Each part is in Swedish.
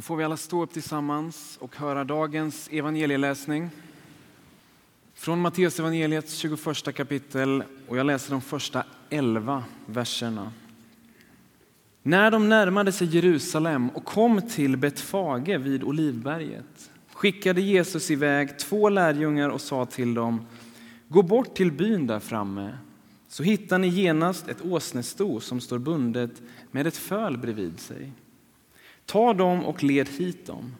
Då får vi alla stå upp tillsammans och höra dagens evangelieläsning. Från Matteus evangeliets 21 kapitel och jag läser de första 11 verserna. När de närmade sig Jerusalem och kom till Betfage vid Olivberget skickade Jesus iväg två lärjungar och sa till dem Gå bort till byn där framme så hittar ni genast ett åsnesto som står bundet med ett föl bredvid sig. Ta dem och led hit dem.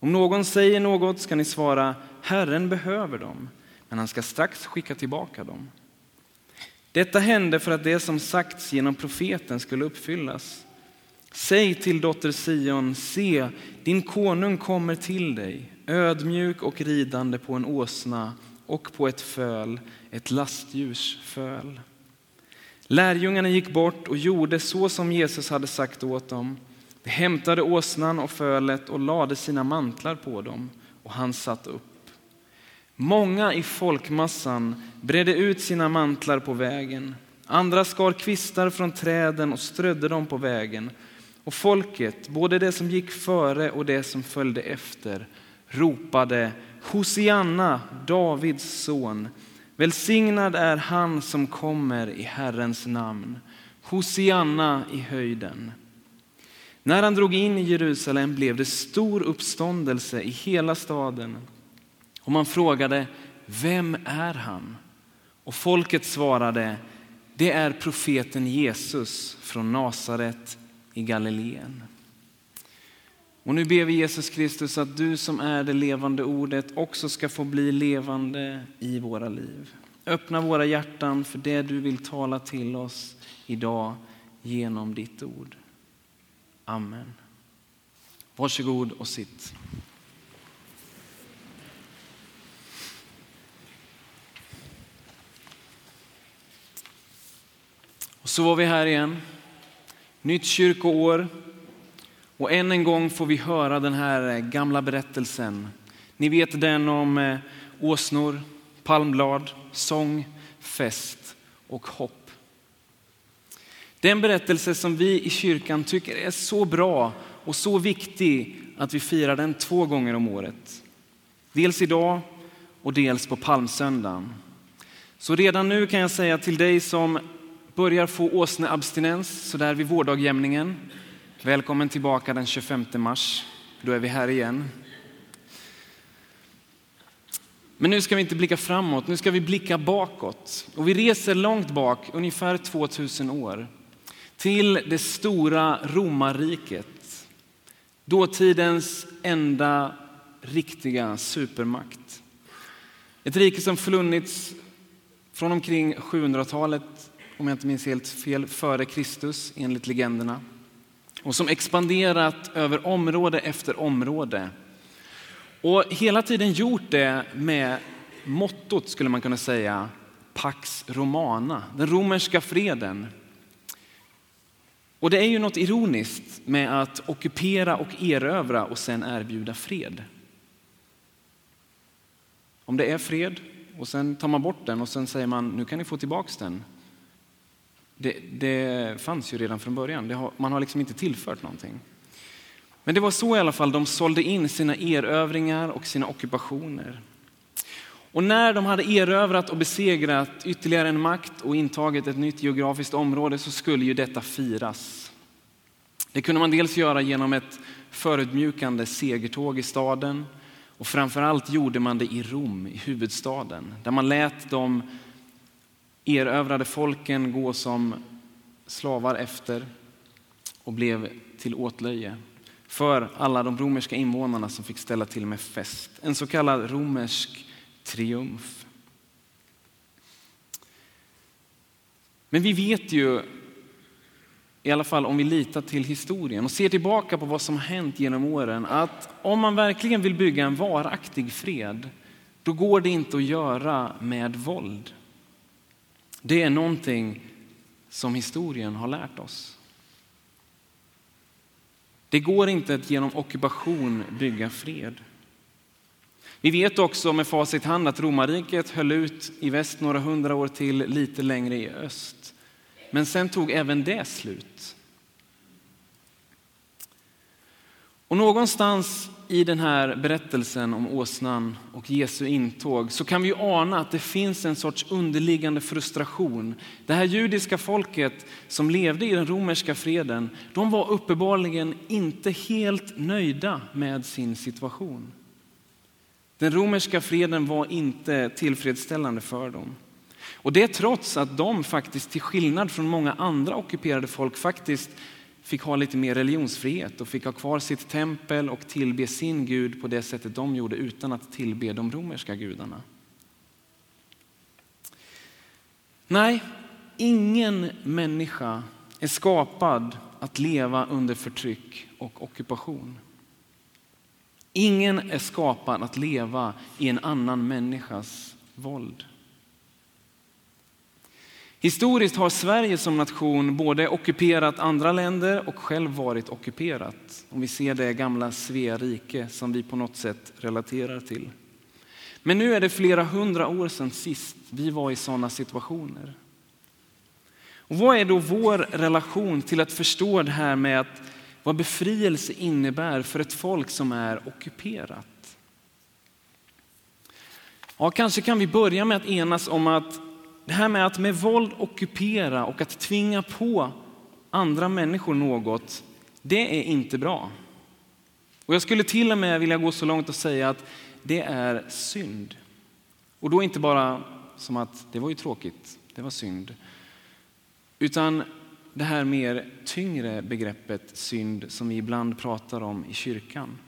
Om någon säger något ska ni svara Herren behöver dem, men han ska strax skicka tillbaka dem. Detta hände för att det som sagts genom profeten skulle uppfyllas. Säg till dotter Sion, se, din konung kommer till dig, ödmjuk och ridande på en åsna och på ett föl, ett lastdjurs föl. Lärjungarna gick bort och gjorde så som Jesus hade sagt åt dem. De hämtade åsnan och fölet och lade sina mantlar på dem och han satt upp. Många i folkmassan bredde ut sina mantlar på vägen. Andra skar kvistar från träden och strödde dem på vägen. Och folket, både det som gick före och det som följde efter, ropade Hosianna, Davids son. Välsignad är han som kommer i Herrens namn. Hosianna i höjden. När han drog in i Jerusalem blev det stor uppståndelse i hela staden. Och man frågade, vem är han? Och folket svarade, det är profeten Jesus från Nasaret i Galileen. Och nu ber vi Jesus Kristus att du som är det levande ordet också ska få bli levande i våra liv. Öppna våra hjärtan för det du vill tala till oss idag genom ditt ord. Amen. Varsågod och sitt. Och så var vi här igen. Nytt kyrkoår. Och än en gång får vi höra den här eh, gamla berättelsen. Ni vet den om eh, åsnor, palmblad, sång, fest och hopp. Den berättelse som vi i kyrkan tycker är så bra och så viktig att vi firar den två gånger om året. Dels idag och dels på palmsöndagen. Så redan nu kan jag säga till dig som börjar få åsneabstinens sådär vid vårdagjämningen. Välkommen tillbaka den 25 mars. Då är vi här igen. Men nu ska vi inte blicka framåt, nu ska vi blicka bakåt. Och vi reser långt bak, ungefär 2000 år till det stora romarriket. Dåtidens enda riktiga supermakt. Ett rike som förlunnits från omkring 700-talet, om jag inte minns helt fel, före Kristus enligt legenderna. Och som expanderat över område efter område. Och hela tiden gjort det med mottot, skulle man kunna säga, Pax Romana, den romerska freden. Och det är ju något ironiskt med att ockupera och erövra och sen erbjuda fred. Om det är fred och sen tar man bort den och sen säger man nu kan ni få tillbaks den. Det, det fanns ju redan från början, har, man har liksom inte tillfört någonting. Men det var så i alla fall de sålde in sina erövringar och sina ockupationer. Och när de hade erövrat och besegrat ytterligare en makt och intagit ett nytt geografiskt område så skulle ju detta firas. Det kunde man dels göra genom ett förutmjukande segertåg i staden och framförallt gjorde man det i Rom, i huvudstaden, där man lät de erövrade folken gå som slavar efter och blev till åtlöje för alla de romerska invånarna som fick ställa till med fest. En så kallad romersk triumf. Men vi vet ju, i alla fall om vi litar till historien och ser tillbaka på vad som har hänt genom åren, att om man verkligen vill bygga en varaktig fred, då går det inte att göra med våld. Det är någonting som historien har lärt oss. Det går inte att genom ockupation bygga fred. Vi vet också med facit hand att romarriket höll ut i väst några hundra år till, lite längre i öst. Men sen tog även det slut. Och någonstans i den här berättelsen om åsnan och Jesu intåg så kan vi ana att det finns en sorts underliggande frustration. Det här judiska folket som levde i den romerska freden, de var uppenbarligen inte helt nöjda med sin situation. Den romerska freden var inte tillfredsställande för dem. Och det trots att de faktiskt, till skillnad från många andra ockuperade folk, faktiskt fick ha lite mer religionsfrihet och fick ha kvar sitt tempel och tillbe sin gud på det sättet de gjorde utan att tillbe de romerska gudarna. Nej, ingen människa är skapad att leva under förtryck och ockupation. Ingen är skapad att leva i en annan människas våld. Historiskt har Sverige som nation både ockuperat andra länder och själv varit ockuperat. Om vi ser det gamla Svea rike som vi på något sätt relaterar till. Men nu är det flera hundra år sedan sist vi var i sådana situationer. Och vad är då vår relation till att förstå det här med att vad befrielse innebär för ett folk som är ockuperat? Ja, kanske kan vi börja med att enas om att det här med att med våld ockupera och att tvinga på andra människor något, det är inte bra. Och jag skulle till och med vilja gå så långt och säga att det är synd. Och då inte bara som att det var ju tråkigt, det var synd. Utan det här mer tyngre begreppet synd som vi ibland pratar om i kyrkan.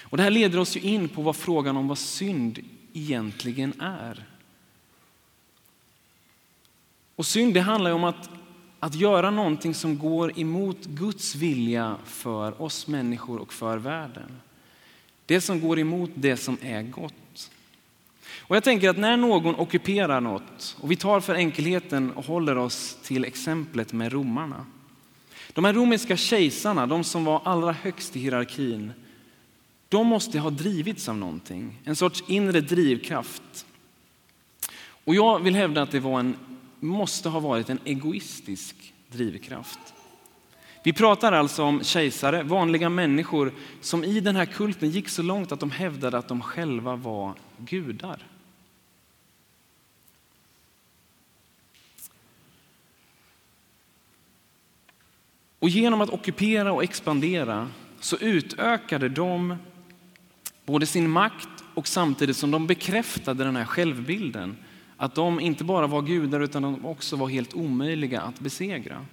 Och det här leder oss ju in på vad frågan om vad synd egentligen är. Och synd det handlar om att, att göra någonting som går emot Guds vilja för oss människor och för världen. Det som går emot det som är gott. Och jag tänker att när någon ockuperar något, och vi tar för enkelheten och håller oss till exemplet med romarna. De här romerska kejsarna, de som var allra högst i hierarkin, de måste ha drivits av någonting, en sorts inre drivkraft. Och jag vill hävda att det var en måste ha varit en egoistisk drivkraft. Vi pratar alltså om kejsare, vanliga människor som i den här kulten gick så långt att de hävdade att de själva var gudar. Och genom att ockupera och expandera så utökade de både sin makt och samtidigt som de bekräftade den här självbilden att de inte bara var gudar utan de också var helt omöjliga att besegra.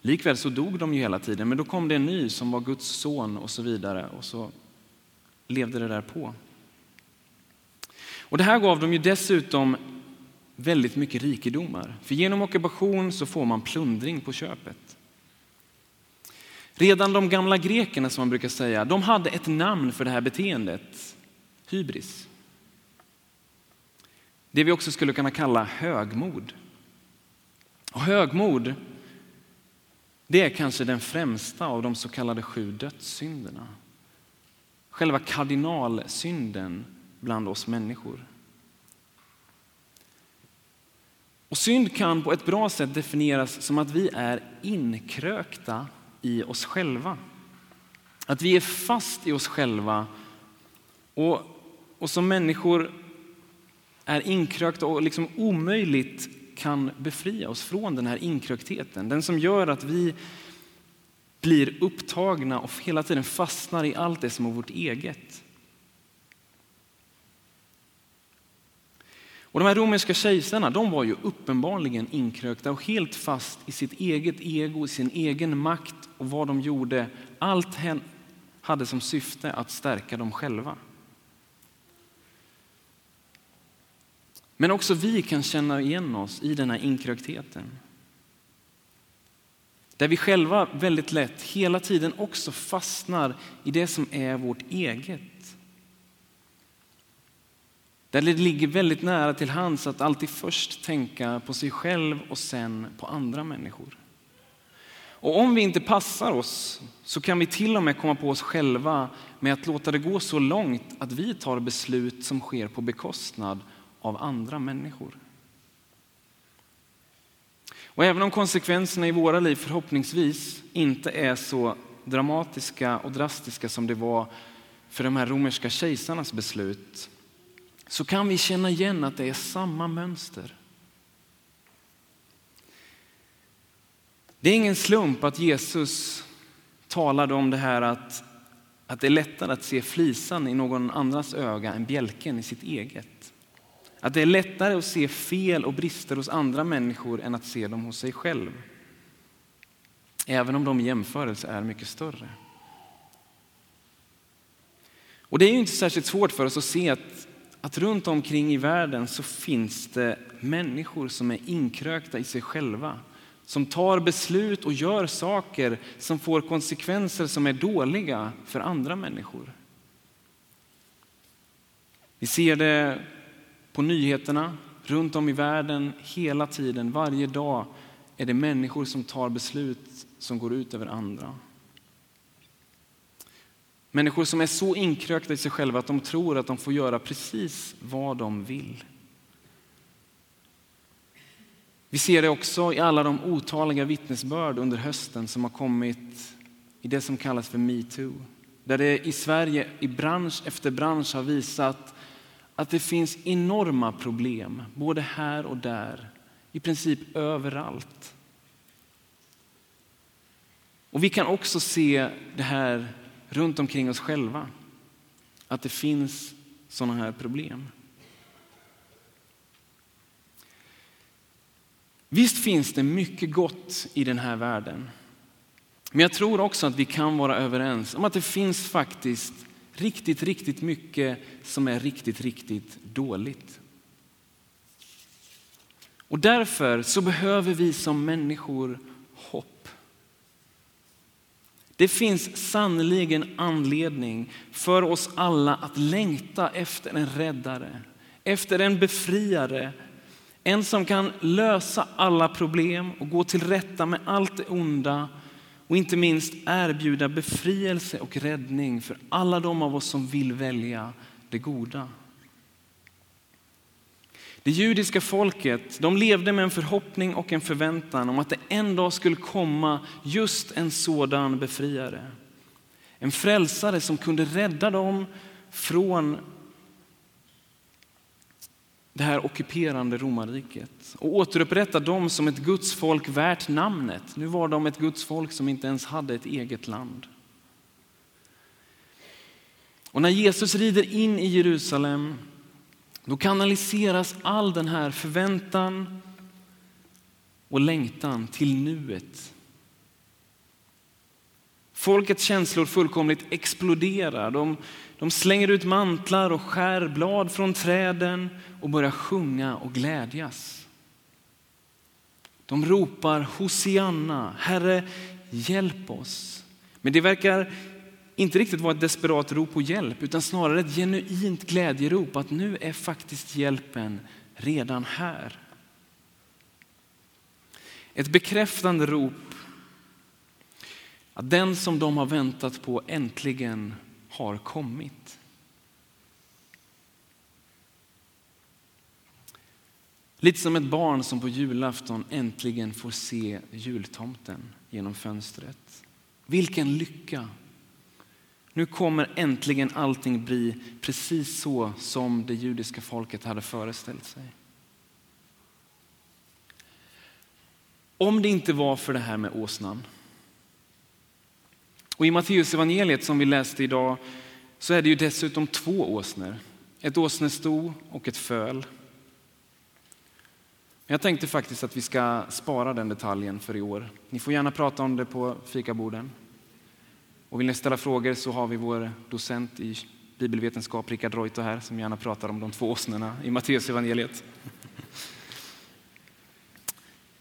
Likväl så dog de ju hela tiden, men då kom det en ny som var Guds son och så vidare och så levde det där på. Och det här gav dem ju dessutom väldigt mycket rikedomar, för genom ockupation så får man plundring på köpet. Redan de gamla grekerna som man brukar säga, de hade ett namn för det här beteendet, hybris. Det vi också skulle kunna kalla högmod. Och högmod, det är kanske den främsta av de så kallade sju dödssynderna. Själva kardinalsynden bland oss människor. Och synd kan på ett bra sätt definieras som att vi är inkrökta i oss själva. Att vi är fast i oss själva och, och som människor är inkrökta och liksom omöjligt kan befria oss från den här inkröktheten. Den som gör att vi blir upptagna och hela tiden fastnar i allt det som är vårt eget. Och de här romerska kejsarna de var ju uppenbarligen inkrökta och helt fast i sitt eget ego, sin egen makt och vad de gjorde. Allt hade som syfte att stärka dem själva. Men också vi kan känna igen oss i den här inkröktheten. Där vi själva väldigt lätt hela tiden också fastnar i det som är vårt eget. Där det ligger väldigt nära till hands att alltid först tänka på sig själv och sen på andra människor. Och om vi inte passar oss så kan vi till och med komma på oss själva med att låta det gå så långt att vi tar beslut som sker på bekostnad av andra människor. Och även om konsekvenserna i våra liv förhoppningsvis inte är så dramatiska och drastiska som det var för de här romerska kejsarnas beslut så kan vi känna igen att det är samma mönster. Det är ingen slump att Jesus talade om det här att, att det är lättare att se flisan i någon annans öga än bjälken i sitt eget. Att det är lättare att se fel och brister hos andra människor än att se dem hos sig själv. Även om de i jämförelse är mycket större. Och det är ju inte särskilt svårt för oss att se att, att runt omkring i världen så finns det människor som är inkrökta i sig själva. Som tar beslut och gör saker som får konsekvenser som är dåliga för andra människor. Vi ser det på nyheterna runt om i världen hela tiden. Varje dag är det människor som tar beslut som går ut över andra. Människor som är så inkrökta i sig själva att de tror att de får göra precis vad de vill. Vi ser det också i alla de otaliga vittnesbörd under hösten som har kommit i det som kallas för metoo. Där det i Sverige i bransch efter bransch har visat att det finns enorma problem, både här och där, i princip överallt. Och vi kan också se det här runt omkring oss själva, att det finns sådana här problem. Visst finns det mycket gott i den här världen. Men jag tror också att vi kan vara överens om att det finns faktiskt riktigt, riktigt mycket som är riktigt, riktigt dåligt. Och därför så behöver vi som människor hopp. Det finns sannoliken anledning för oss alla att längta efter en räddare, efter en befriare, en som kan lösa alla problem och gå till rätta med allt det onda och inte minst erbjuda befrielse och räddning för alla de av oss som vill välja det goda. Det judiska folket de levde med en förhoppning och en förväntan om att det en dag skulle komma just en sådan befriare. En frälsare som kunde rädda dem från det här ockuperande romarriket och återupprätta dem som ett Guds folk värt namnet. Nu var de ett Guds folk som inte ens hade ett eget land. Och när Jesus rider in i Jerusalem då kanaliseras all den här förväntan och längtan till nuet. Folkets känslor fullkomligt exploderar. De, de slänger ut mantlar och skär blad från träden och börjar sjunga och glädjas. De ropar Hosianna, Herre hjälp oss. Men det verkar inte riktigt var ett desperat rop på hjälp utan snarare ett genuint glädjerop att nu är faktiskt hjälpen redan här. Ett bekräftande rop att den som de har väntat på äntligen har kommit. Lite som ett barn som på julafton äntligen får se jultomten genom fönstret. Vilken lycka! Nu kommer äntligen allting bli precis så som det judiska folket hade föreställt sig. Om det inte var för det här med åsnan och I Matteus evangeliet som vi läste idag så är det ju dessutom två åsnor. Ett åsnesto och ett föl. Jag tänkte faktiskt att vi ska spara den detaljen för i år. Ni får gärna prata om det på fikaborden. Och vill ni ställa frågor så har vi vår docent i bibelvetenskap, Rickard Reuter här, som gärna pratar om de två åsnorna i Matteusevangeliet.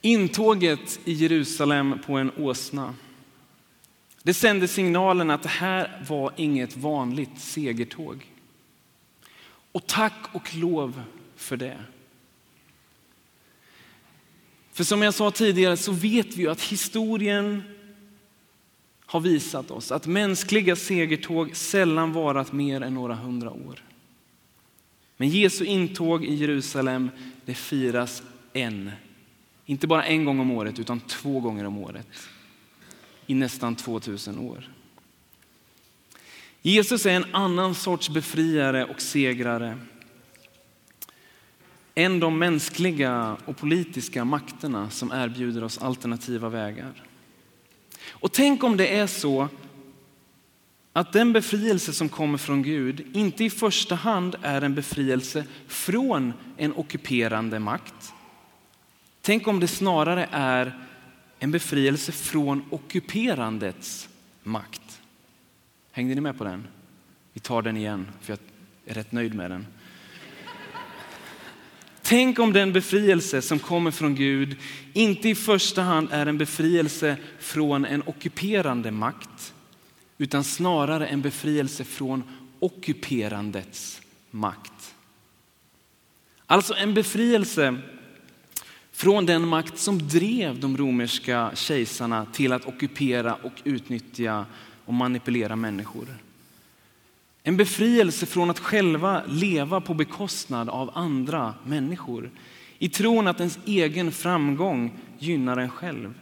Intåget i Jerusalem på en åsna det sände signalen att det här var inget vanligt segertåg. Och tack och lov för det. För som jag sa tidigare så vet vi ju att historien har visat oss att mänskliga segertåg sällan varat mer än några hundra år. Men Jesu intåg i Jerusalem det firas en, inte bara en gång om året utan två gånger om året. i nästan 2000 år. Jesus är en annan sorts befriare och segrare än de mänskliga och politiska makterna som erbjuder oss alternativa vägar. Och tänk om det är så att den befrielse som kommer från Gud inte i första hand är en befrielse från en ockuperande makt. Tänk om det snarare är en befrielse från ockuperandets makt. Hängde ni med på den? Vi tar den igen, för jag är rätt nöjd med den. Tänk om den befrielse som kommer från Gud inte i första hand är en befrielse från en ockuperande makt, utan snarare en befrielse från ockuperandets makt. Alltså en befrielse från den makt som drev de romerska kejsarna till att ockupera och utnyttja och manipulera människor. En befrielse från att själva leva på bekostnad av andra människor i tron att ens egen framgång gynnar en själv.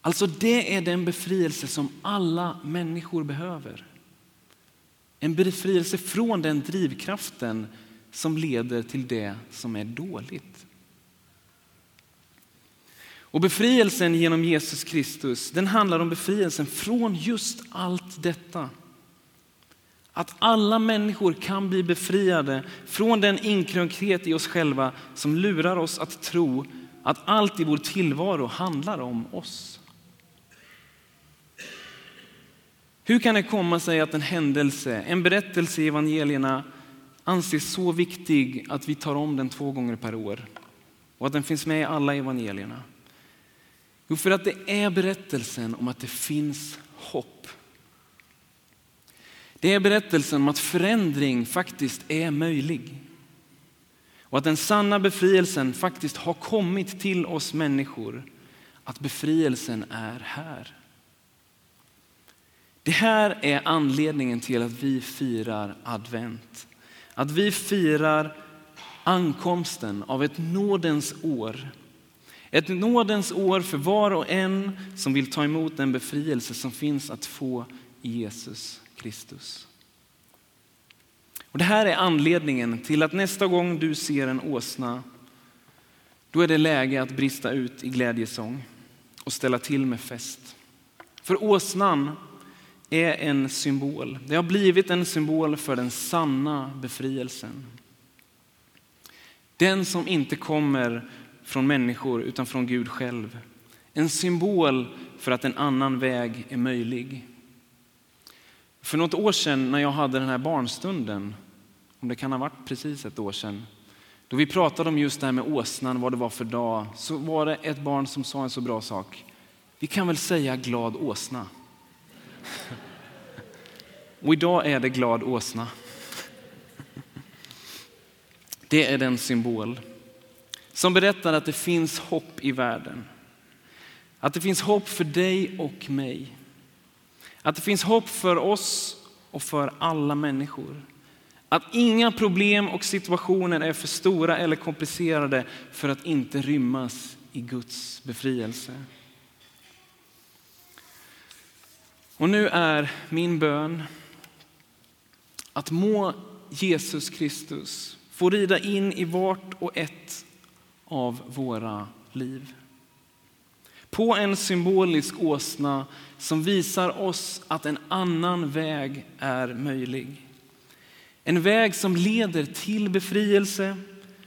Alltså det är den befrielse som alla människor behöver. En befrielse från den drivkraften som leder till det som är dåligt. Och befrielsen genom Jesus Kristus, den handlar om befrielsen från just allt detta. Att alla människor kan bli befriade från den inkrönkhet i oss själva som lurar oss att tro att allt i vår tillvaro handlar om oss. Hur kan det komma sig att en händelse, en berättelse i evangelierna anses så viktig att vi tar om den två gånger per år och att den finns med i alla evangelierna? Jo, för att det är berättelsen om att det finns hopp. Det är berättelsen om att förändring faktiskt är möjlig. Och att den sanna befrielsen faktiskt har kommit till oss människor. Att befrielsen är här. Det här är anledningen till att vi firar advent. Att vi firar ankomsten av ett nådens år ett nådens år för var och en som vill ta emot den befrielse som finns att få i Jesus Kristus. Och det här är anledningen till att nästa gång du ser en åsna, då är det läge att brista ut i glädjesång och ställa till med fest. För åsnan är en symbol. Det har blivit en symbol för den sanna befrielsen. Den som inte kommer från människor utan från Gud själv. En symbol för att en annan väg är möjlig. För något år sedan när jag hade den här barnstunden, om det kan ha varit precis ett år sedan, då vi pratade om just det här med åsnan, vad det var för dag, så var det ett barn som sa en så bra sak. Vi kan väl säga glad åsna. Och idag är det glad åsna. Det är den symbol som berättar att det finns hopp i världen. Att det finns hopp för dig och mig. Att det finns hopp för oss och för alla människor. Att inga problem och situationer är för stora eller komplicerade för att inte rymmas i Guds befrielse. Och nu är min bön att må Jesus Kristus få rida in i vart och ett av våra liv. På en symbolisk åsna som visar oss att en annan väg är möjlig. En väg som leder till befrielse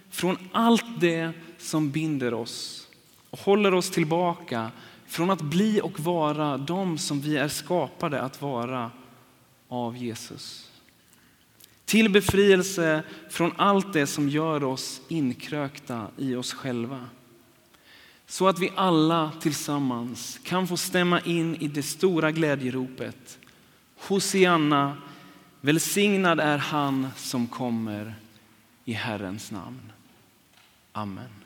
från allt det som binder oss och håller oss tillbaka från att bli och vara de som vi är skapade att vara av Jesus. Till befrielse från allt det som gör oss inkrökta i oss själva. Så att vi alla tillsammans kan få stämma in i det stora glädjeropet. Hosianna, välsignad är han som kommer i Herrens namn. Amen.